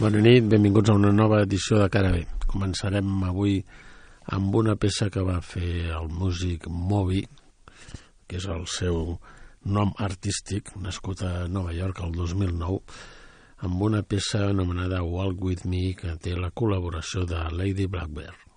Bona nit, benvinguts a una nova edició de Cara B. Començarem avui amb una peça que va fer el músic Moby, que és el seu nom artístic, nascut a Nova York el 2009, amb una peça anomenada Walk With Me, que té la col·laboració de Lady Blackbird.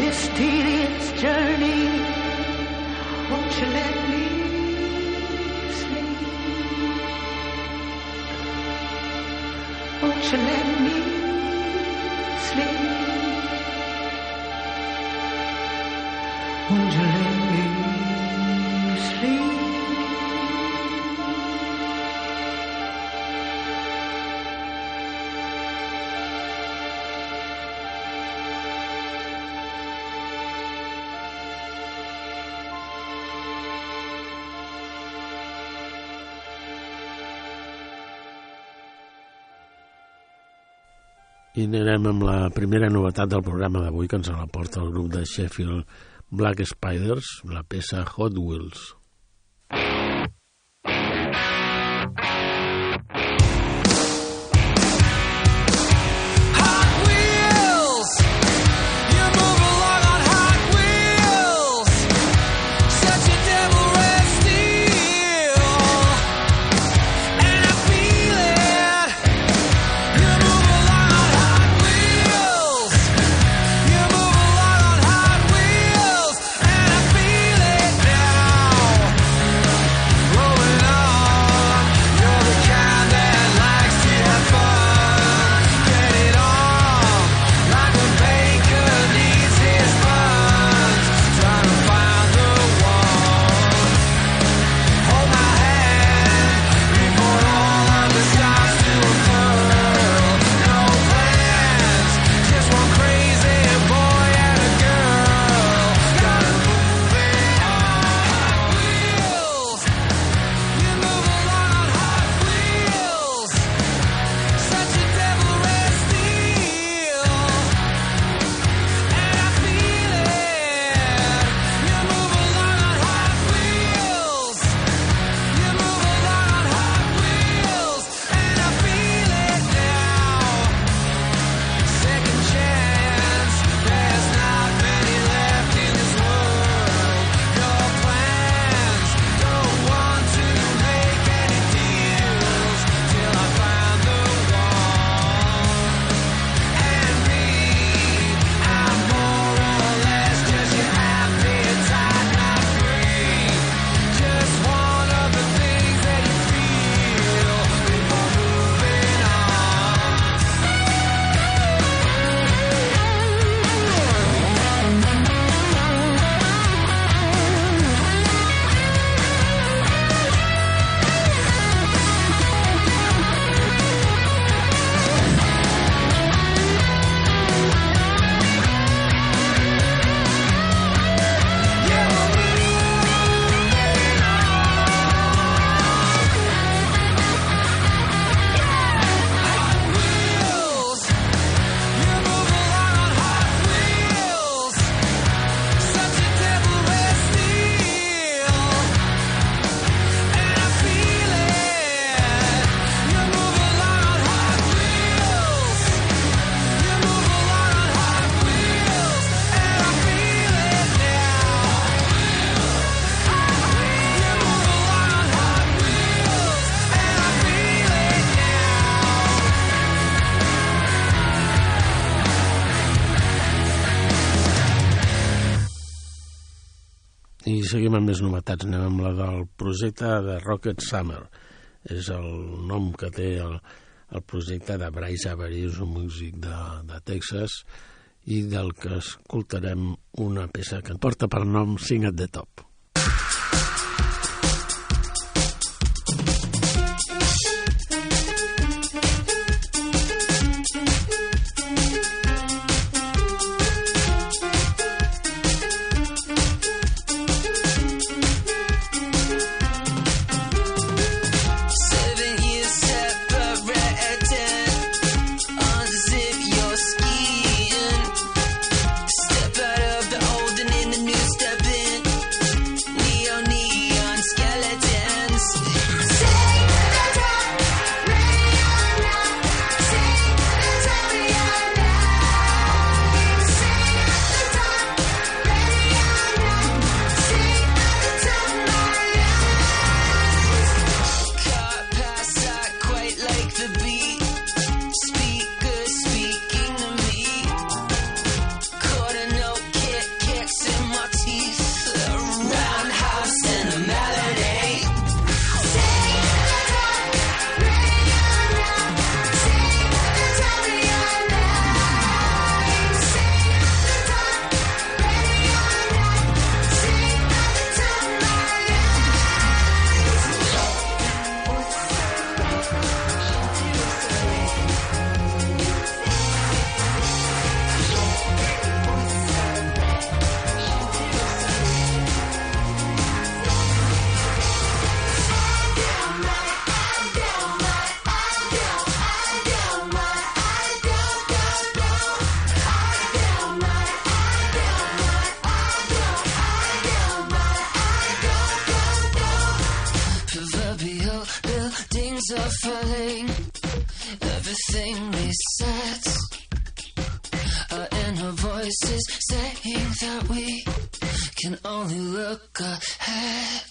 this tedious journey. Won't you let me sleep? Won't you let me? I anirem amb la primera novetat del programa d'avui que ens la porta el grup de Sheffield Black Spiders, la peça Hot Wheels. I seguim amb més novetats. Anem amb la del projecte de Rocket Summer. És el nom que té el, el projecte de Bryce Avery, és un músic de, de Texas, i del que escoltarem una peça que porta per nom Sing at the Top. Only look ahead.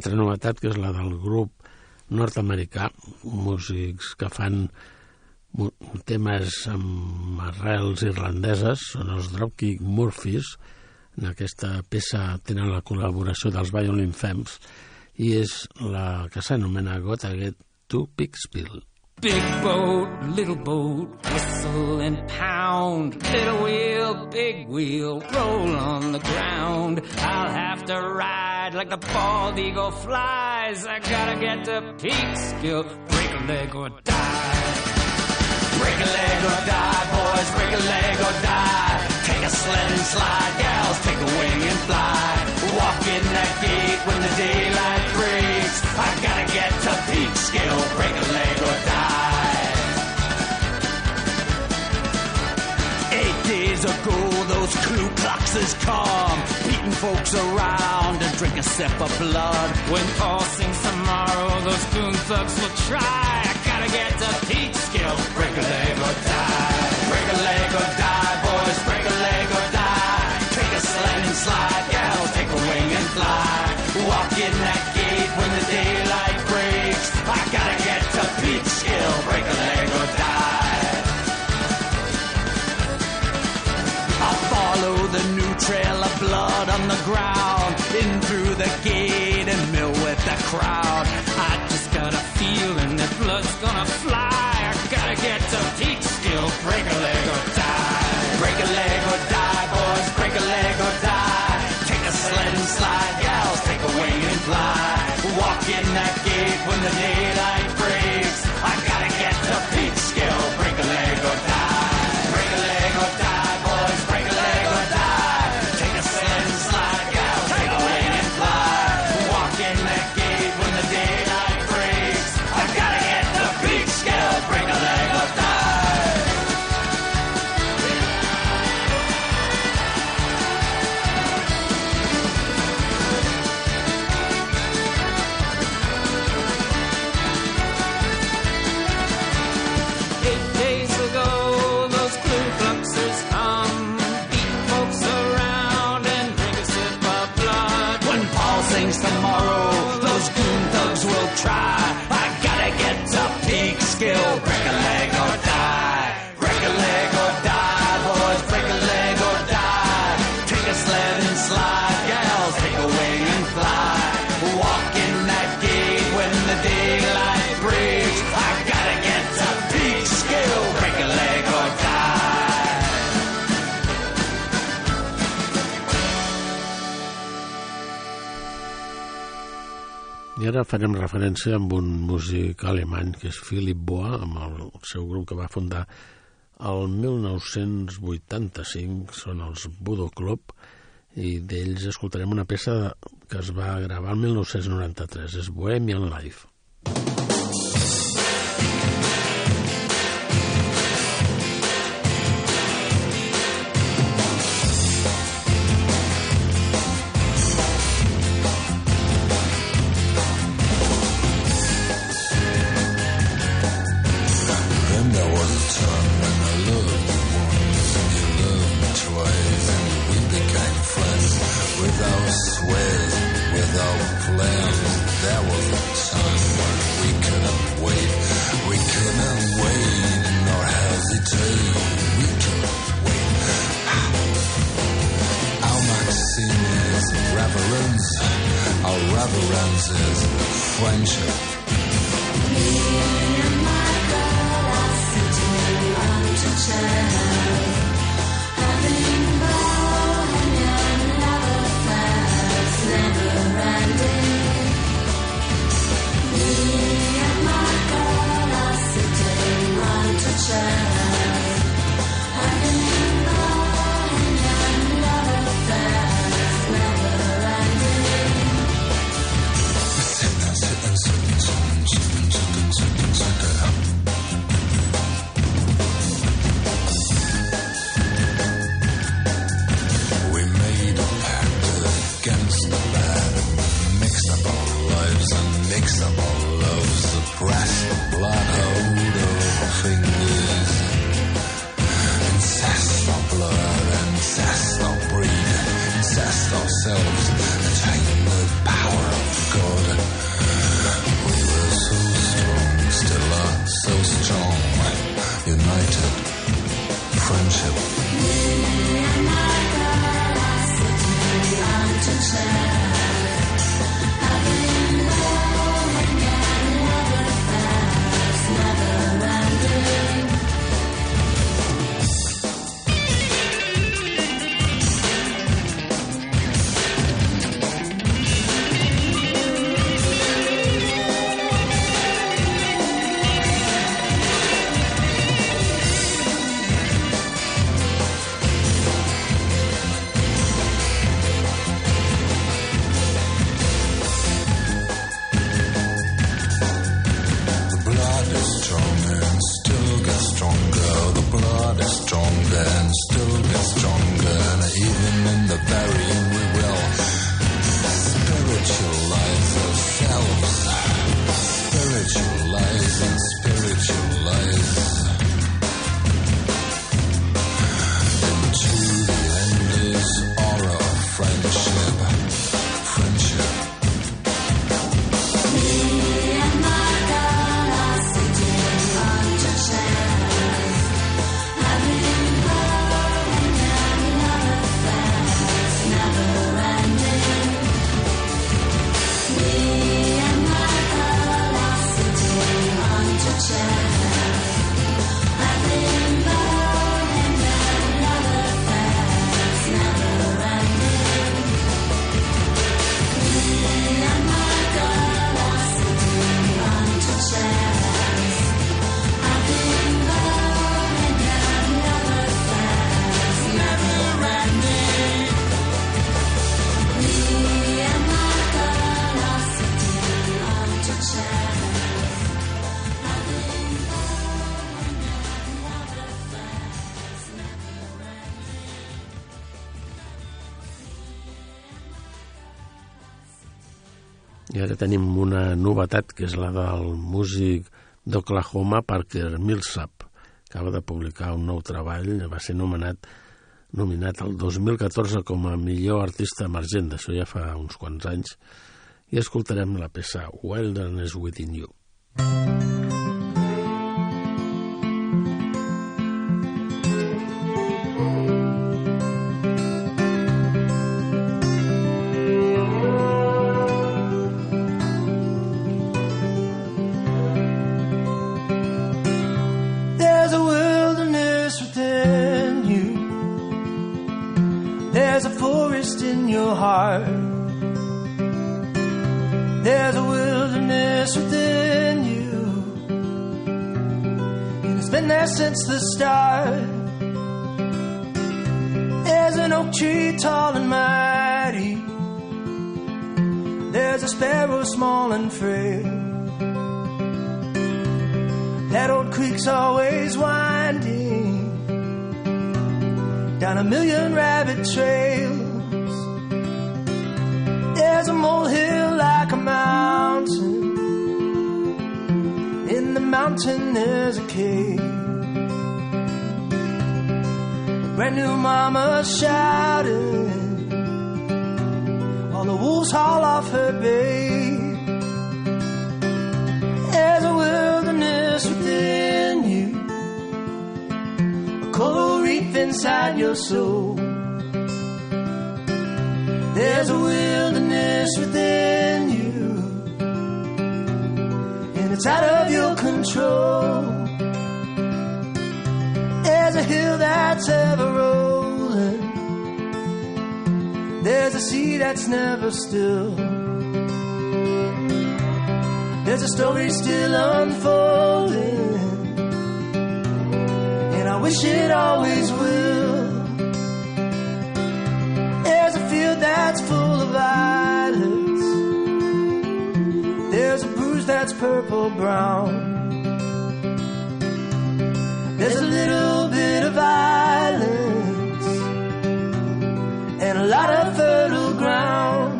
Altra novetat, que és la del grup nord-americà, músics que fan temes amb arrels irlandeses, són els Dropkick Murphys, en aquesta peça tenen la col·laboració dels Violin Femmes, i és la que s'anomena Gotta Get to Pixpill. Big boat, little boat, whistle and pound. Little wheel, big wheel, roll on the ground. I'll have to ride like the bald eagle flies. I gotta get to peak skill, break a leg or die. Break a leg or die, boys, break a leg or die. Take a sled and slide, gals, take a wing and fly. Walk in that gate when the daylight breaks. I gotta get to peak skill, break a leg or die. Eight days ago, those Ku Kluxes come, folks around and drink a sip of blood. When Paul sings tomorrow, those goon thugs will try. I gotta get to Peekskill, break a leg or die. Break a leg or die, crowd. I just got a feeling that blood's gonna fly. Referència amb un músic alemany que és Philip Boa, amb el seu grup que va fundar el 1985, són els Budo Club, i d'ells escoltarem una peça que es va gravar el 1993, és Bohemian Life. Our reverence is friendship. Sitting, tenim una novetat, que és la del músic d'Oklahoma, Parker Millsap. Acaba de publicar un nou treball, va ser nomenat nominat el 2014 com a millor artista emergent, d'això ja fa uns quants anys, i escoltarem la peça Wilderness Within You. There's your heart. There's a wilderness within you. It's been there since the start. There's an oak tree tall and mighty. There's a sparrow small and frail. That old creek's always winding down a million rabbit trails. There's a molehill like a mountain. In the mountain, there's a cave. A brand new mama shouted. All the wolves haul off her babe. There's a wilderness within you, a coral reef inside your soul. There's a wilderness within you, and it's out of your control. There's a hill that's ever rolling. There's a sea that's never still. There's a story still unfolding, and I wish it always will. Purple brown. There's a little bit of violence and a lot of fertile ground.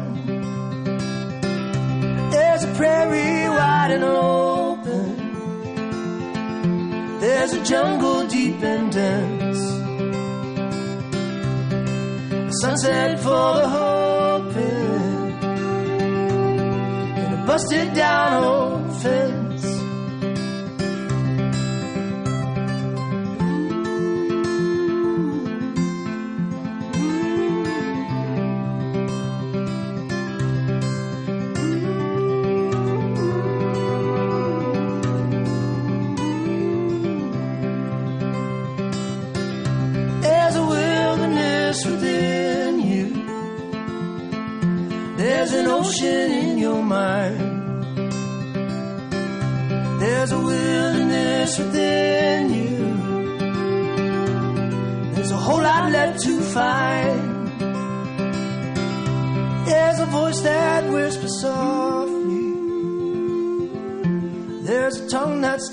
There's a prairie wide and open. There's a jungle deep and dense. A sunset for the hoping. And a busted down old fence.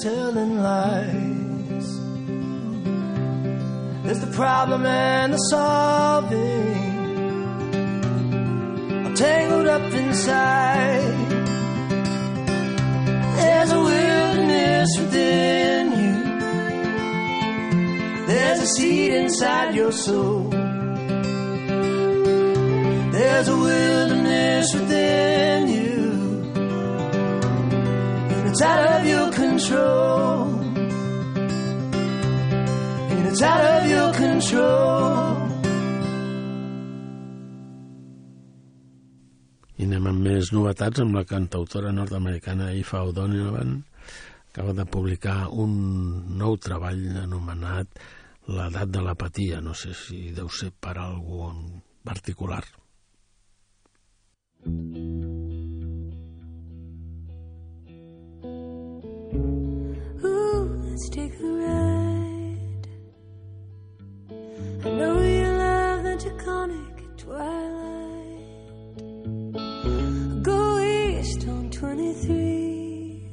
Telling lies. There's the problem and the solving. I'm tangled up inside. There's a wilderness within you. There's a seed inside your soul. There's a wilderness within you. And it's out of your control and it's out of your control. I anem amb més novetats amb la cantautora nord-americana Aoife O'Donovan, acaba de publicar un nou treball anomenat L'edat de l'apatia. No sé si deu ser per algú en particular. Ooh, let's take a ride. I know you love the Taconic twilight. Go east on 23.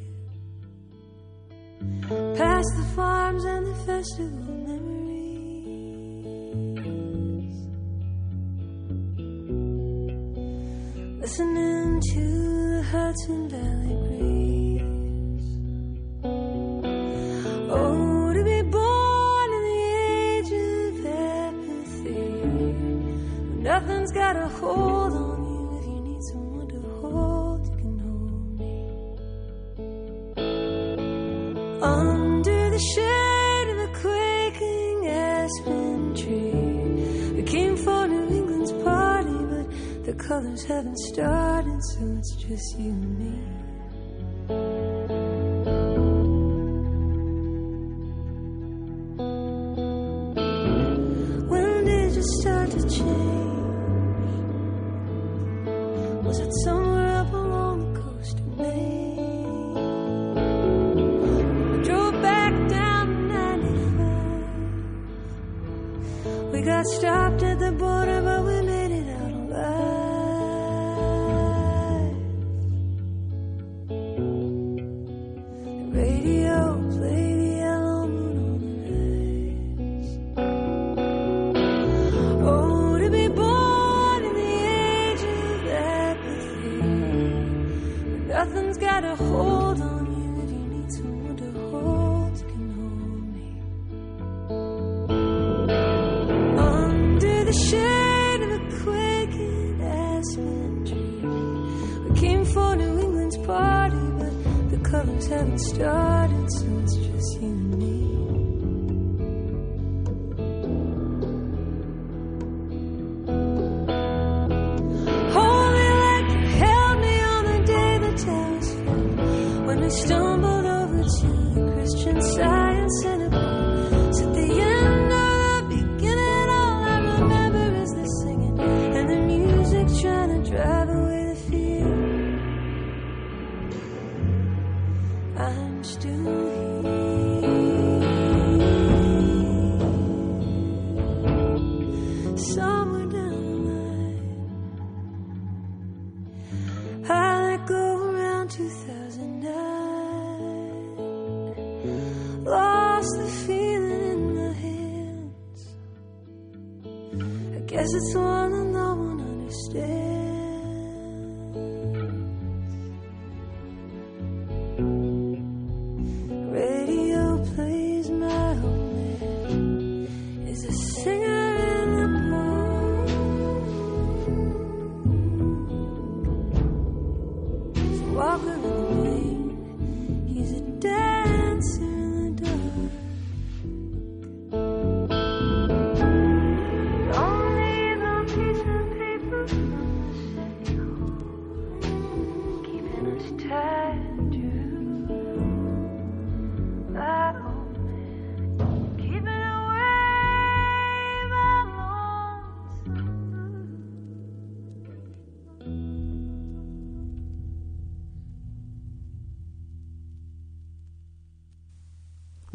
Past the farms and the festival memories. Listening to the Hudson Valley breeze. Got a hold on you. If you need someone to hold, you can hold me. Under the shade of a quaking aspen tree. We came for New England's party, but the colors haven't started, so it's just you and me. Hold on you. If you need someone to hold, you can hold me. Under the shade of a quaking aspen tree. We came for New England's party, but the colors haven't started,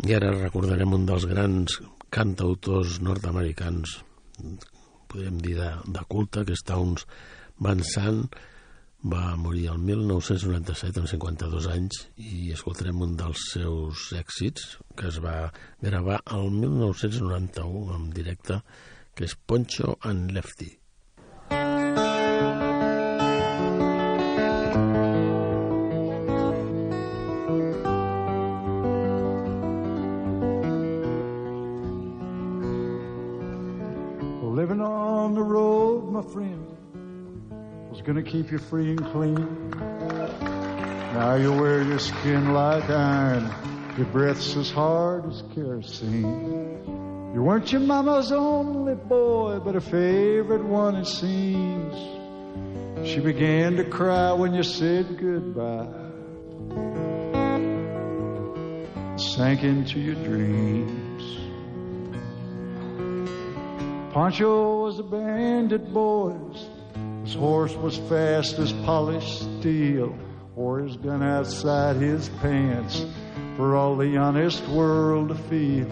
I ara recordarem un dels grans cantautors nord-americans, podríem dir de, de culte, que és Towns Van Sant, va morir el 1997 amb 52 anys i escoltarem un dels seus èxits que es va gravar el 1991 en directe que és Poncho and Lefty. Keep you free and clean. Now you wear your skin like iron, your breath's as hard as kerosene. You weren't your mama's only boy, but her favorite one, it seems. She began to cry when you said goodbye. Sank into your dreams. Pancho was a bandit, boys. His horse was fast as polished steel, or his gun outside his pants for all the honest world to feel.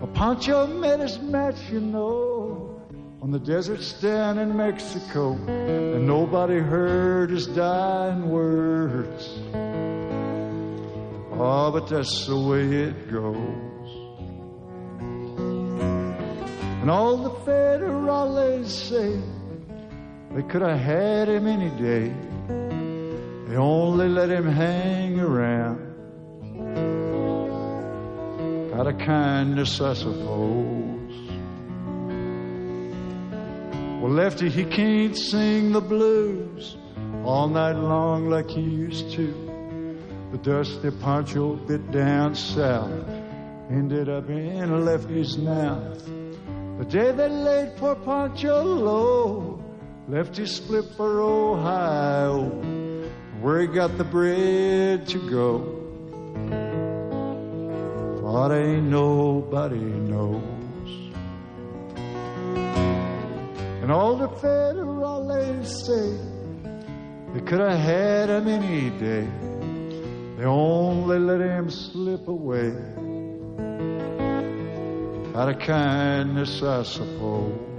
A Pancho met his match, you know, on the desert down in Mexico, and nobody heard his dying words. Oh, but that's the way it goes. And all the federales say they could have had him any day. They only let him hang around. Out of kindness, I suppose. Well, Lefty, he can't sing the blues all night long like he used to. The dusty poncho bit down south ended up in Lefty's mouth. The day they laid poor Pancho low, Lefty split for Ohio, where he got the bread to go. But ain't nobody knows. And all the federales say they could have had him any day. They only let him slip away out of kindness, I suppose.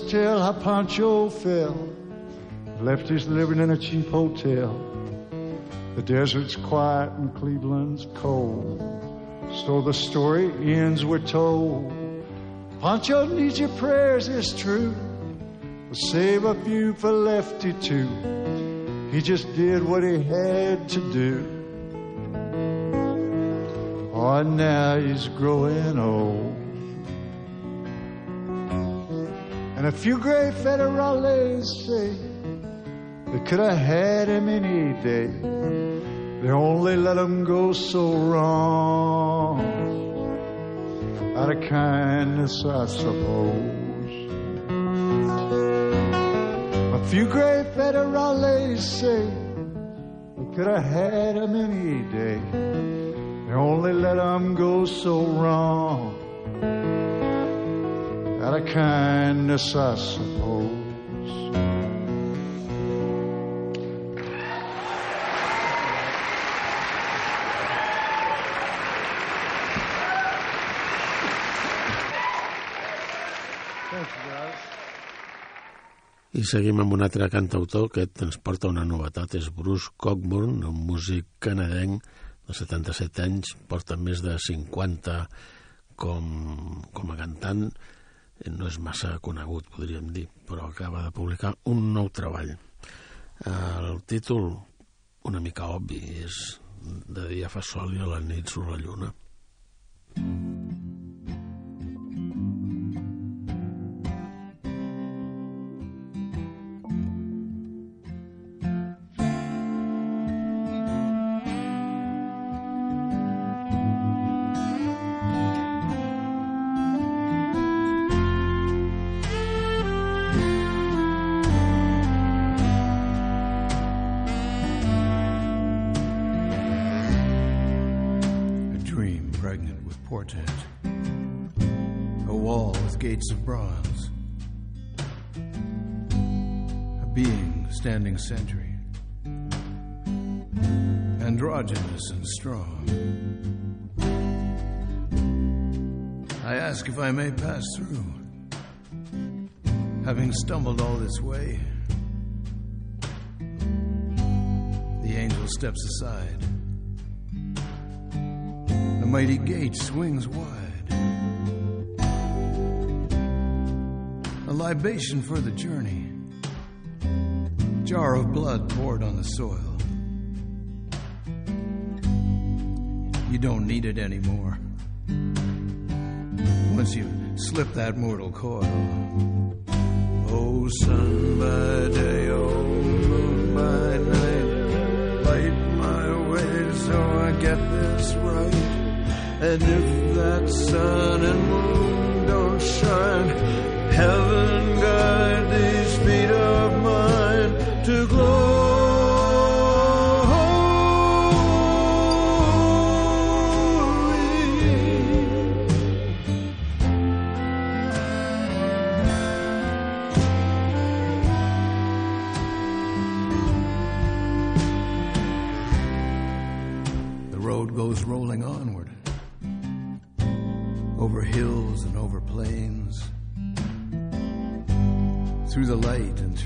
Tell how Pancho fell, left his living in a cheap hotel. The desert's quiet and Cleveland's cold. So the story ends, we're told. Pancho needs your prayers, it's true. But save a few for Lefty too. He just did what he had to do. Oh, now he's growing old. And a few gray federales say they could have had him any day. They only let him go so wrong. Out of kindness, I suppose. A few gray federales say they could have had him any day. They only let him go so wrong. Out of kindness, I suppose. I seguim amb un altre cantautor que ens porta una novetat, és Bruce Cockburn, un músic canadenc de 77 anys, porta més de 50 com, com a cantant, no és massa conegut, podríem dir, però acaba de publicar un nou treball. El títol, una mica obvi, és De dia fa sol i a la nit surt la lluna. A being standing sentry. Androgynous and strong. I ask if I may pass through. Having stumbled all this way, the angel steps aside. The mighty gate swings wide. A libation for the journey. Jar of blood poured on the soil. You don't need it anymore. Once you slip that mortal coil. Oh, sun by day, oh, moon by night. Light my way so I get this right. And if that sun and moon don't shine, heaven guide these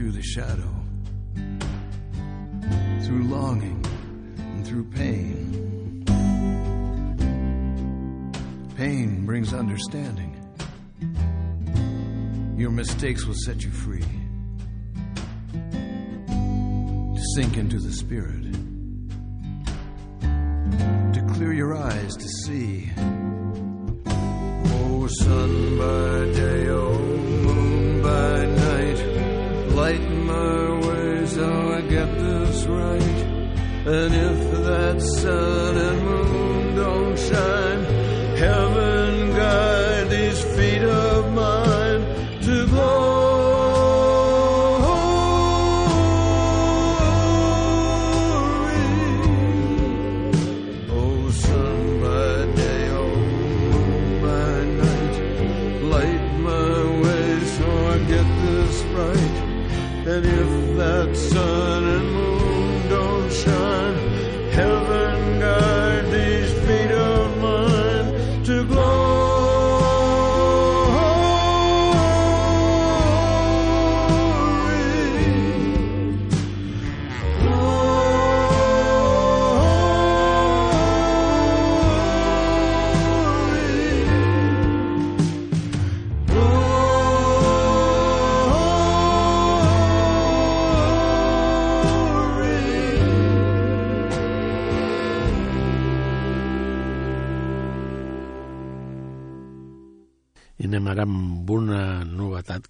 through the shadow, through longing and through pain. Pain brings understanding. Your mistakes will set you free to sink into the spirit, to clear your eyes to see. Oh, sun And if that sun and moon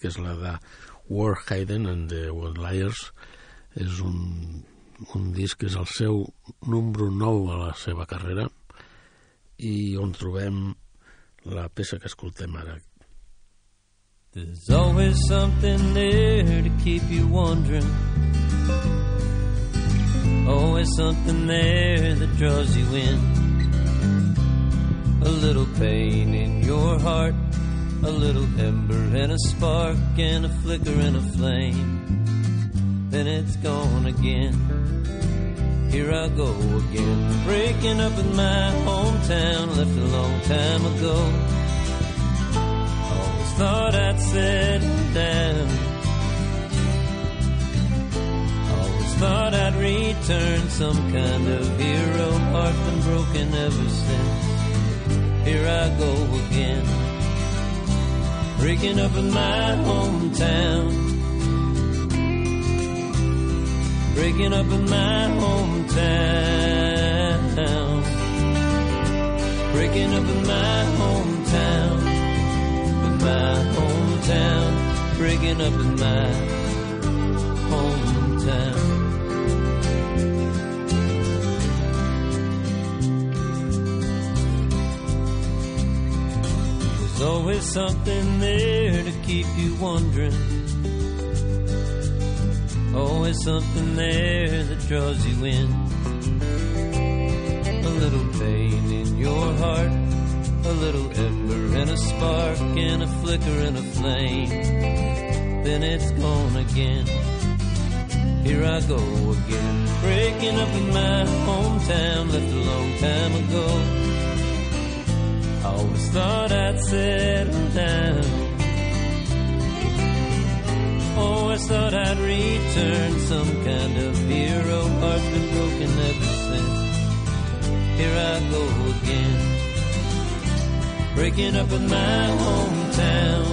que és la de War Hayden and the Liars. És un, un disc que és el seu número 9 a la seva carrera i on trobem la peça que escoltem ara. There's always something there to keep you wondering. Always something there that draws you in. A little pain in your heart, A little ember and a spark and a flicker and a flame. Then it's gone again. Here I go again, breaking up in my hometown, left a long time ago. Always thought I'd settle down. Always thought I'd return some kind of hero. Heart been broken ever since. Here I go again, breaking up in my hometown. Breaking up in my hometown. Breaking up in my hometown. In my hometown. Breaking up in my hometown. There's always something there to keep you wondering. Always something there that draws you in. A little pain in your heart, a little ember and a spark and a flicker and a flame. Then it's gone again. Here I go again, breaking up in my hometown, left a long time ago. Always thought I'd settle down. Always thought I'd return some kind of hero. Oh, heart's been broken ever since. Here I go again, breaking up in my hometown.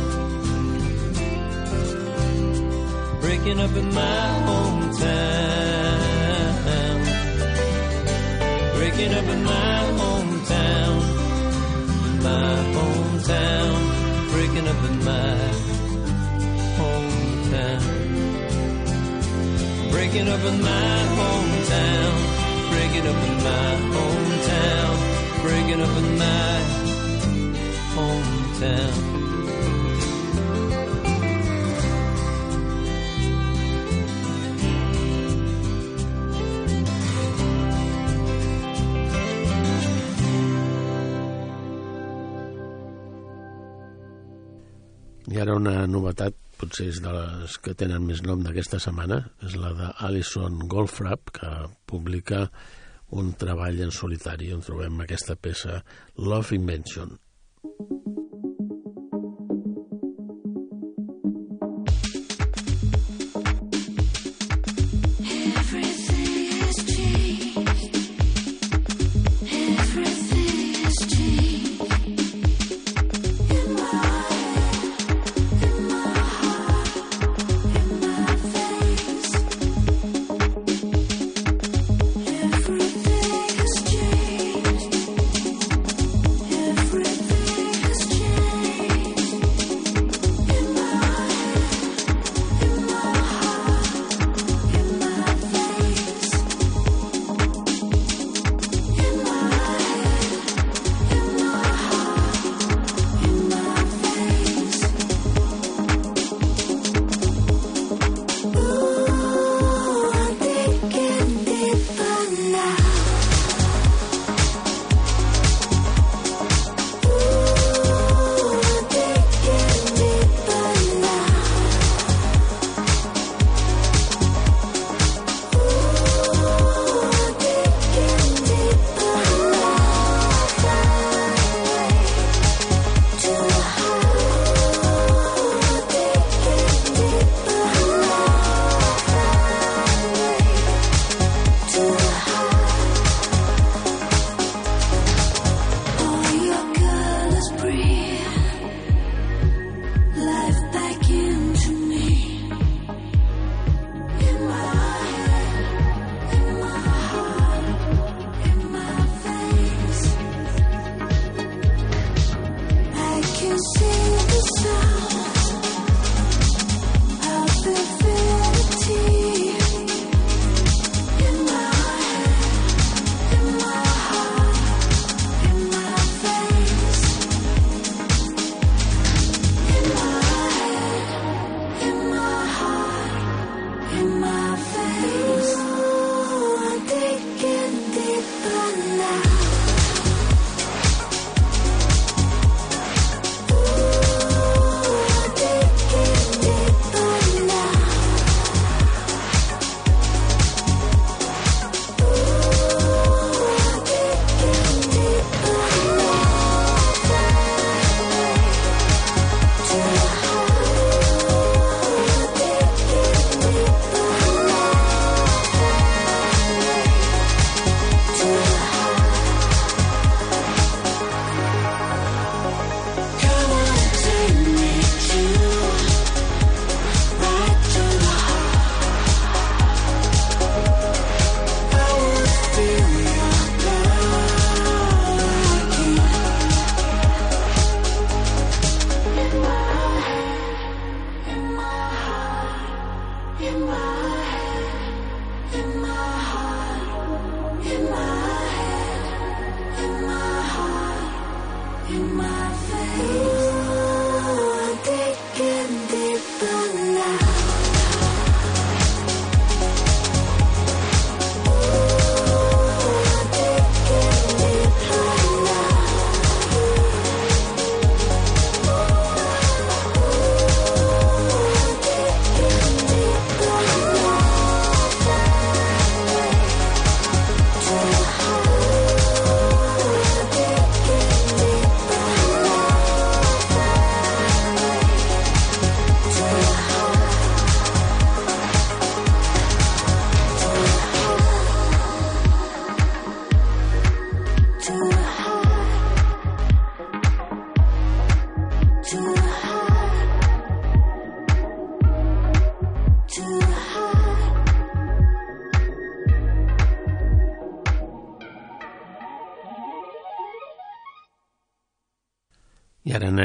Breaking up in my hometown. Breaking up in my hometown. Up in my hometown. Breaking up in my hometown. Breaking up in my hometown. Breaking up in my hometown. I ara una novetat, potser és de les que tenen més nom d'aquesta setmana, és la d'Alison Goldfrapp, que publica un treball en solitari on trobem aquesta peça Love Invention. Everything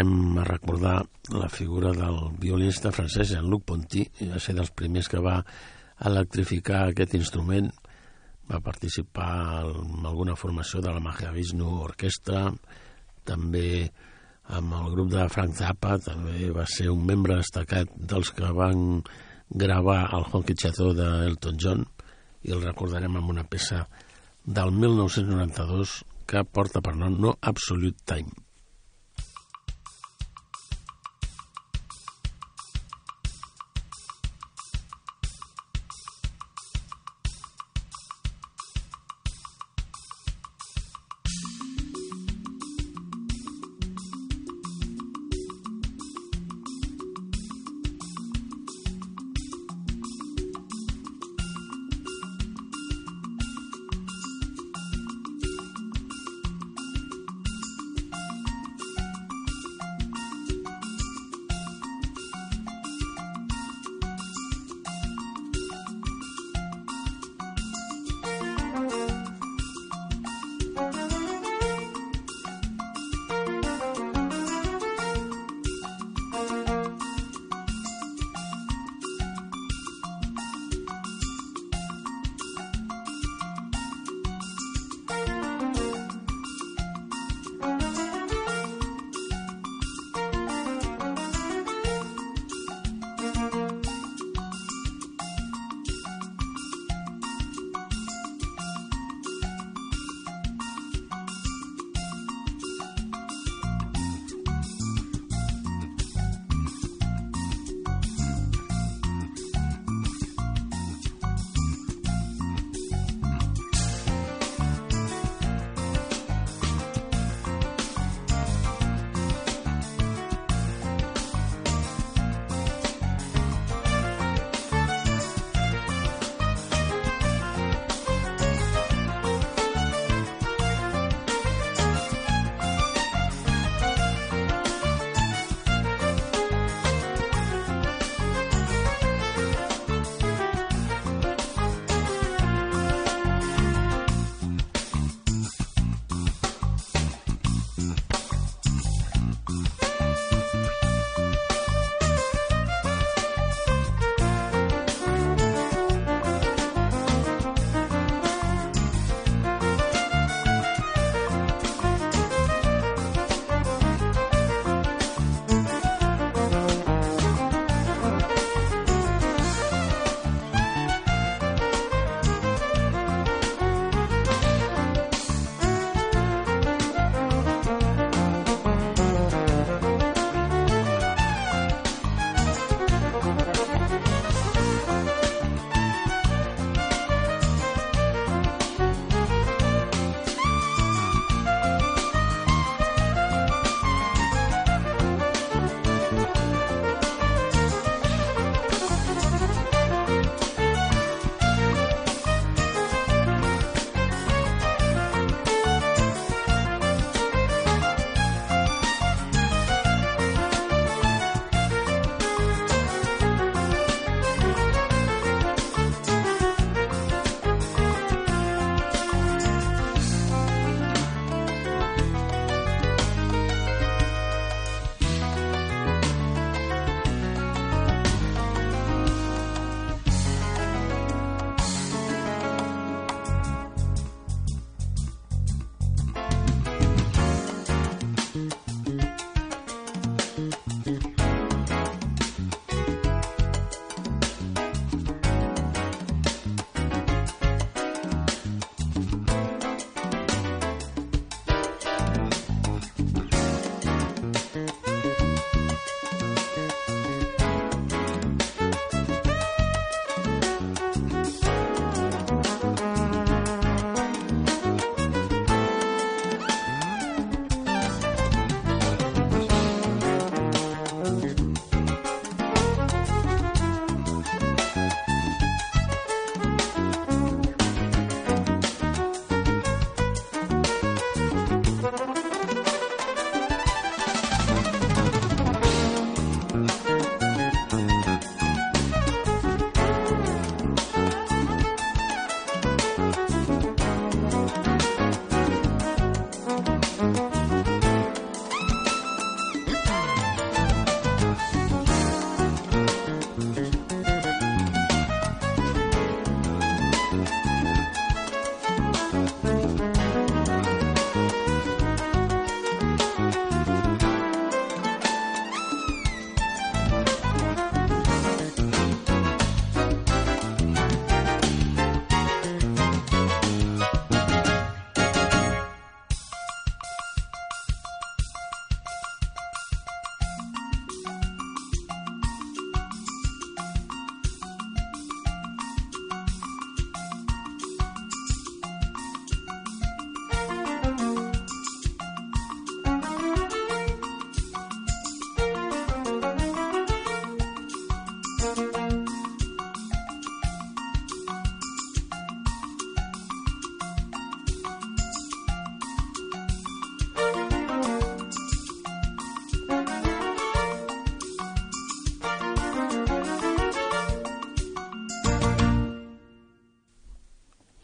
Anem a recordar la figura del violinista francès Jean-Luc Ponty, va ser dels primers que va electrificar aquest instrument. Va participar en alguna formació de la Mahavishnu Orquestra, també amb el grup de Frank Zappa, també va ser un membre destacat dels que van gravar el Honky Chateau d'Elton John, i el recordarem amb una peça del 1992 que porta per nom No Absolute Time.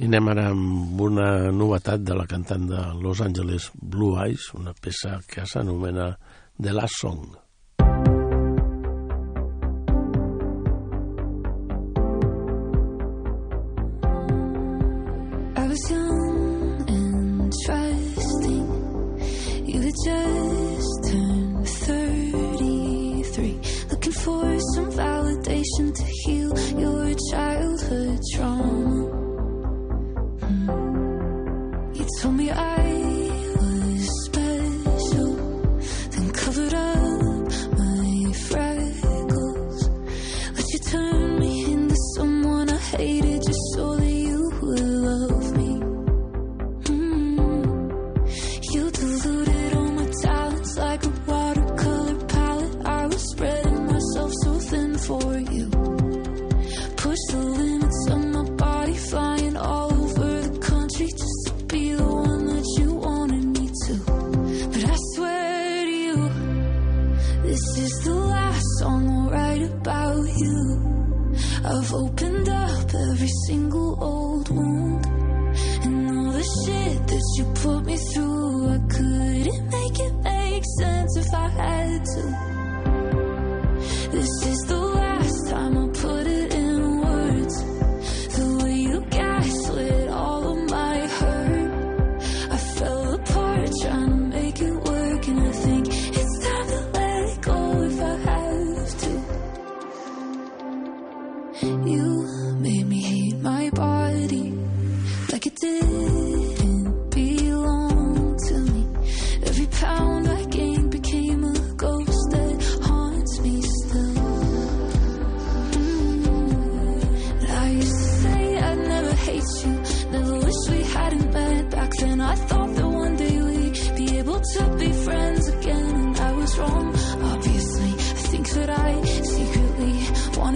Anem ara amb una novetat de la cantant de Los Angeles Blue Eyes, una peça que s'anomena The Last Song.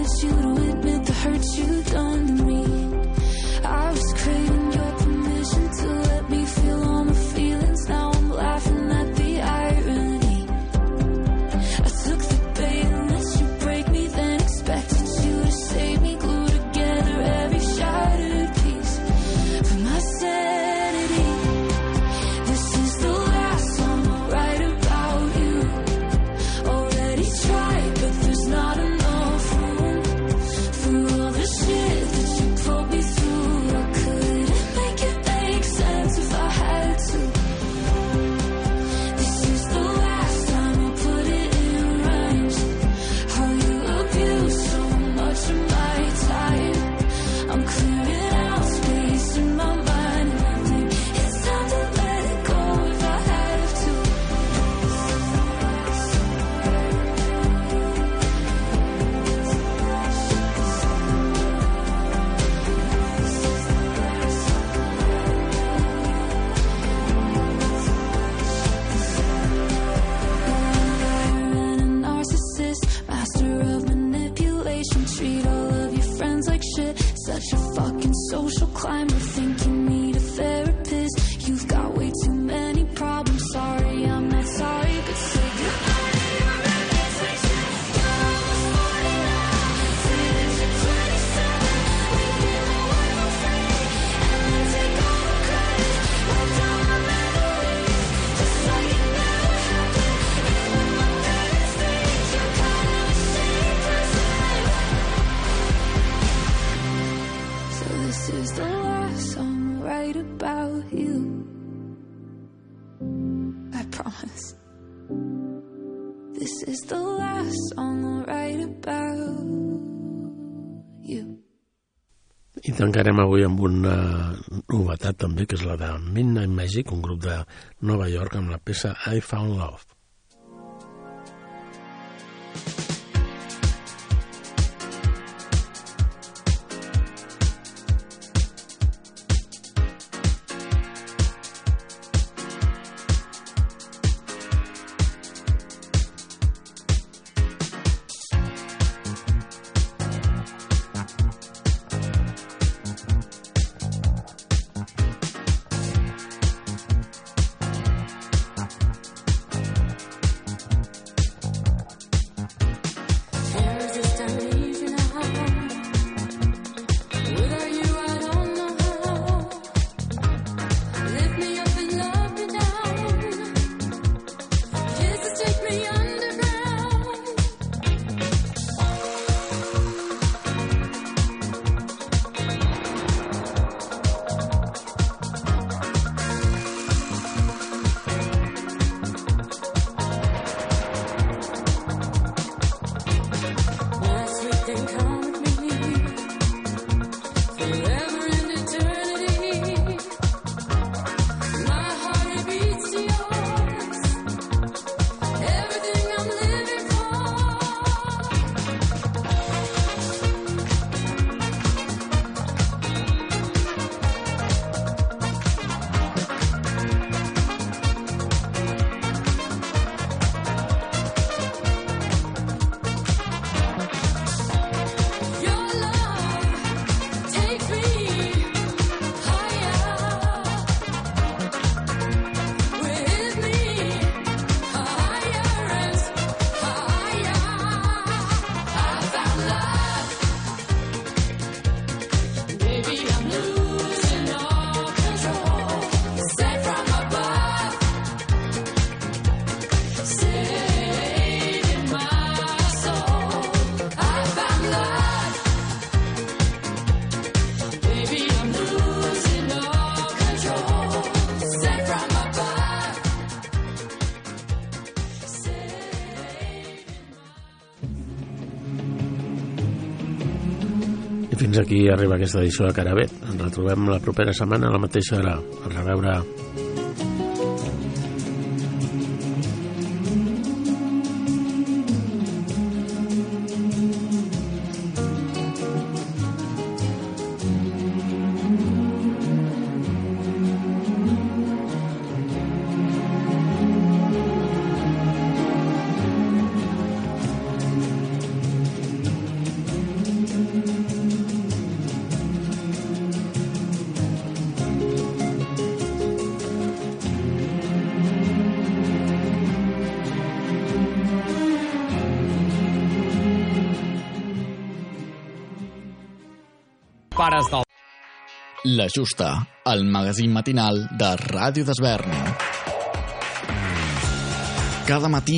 promise you to admit the hurt you've done to me. Tancarem avui amb una novetat també, que és la de Midnight Magic, un grup de Nova York, amb la peça I Found Love. Aquí arriba aquesta edició de Cara B. Ens retrobem la propera setmana a la mateixa hora. A reveure... La Justa, el magazín matinal de Ràdio d'Esvern. Cada matí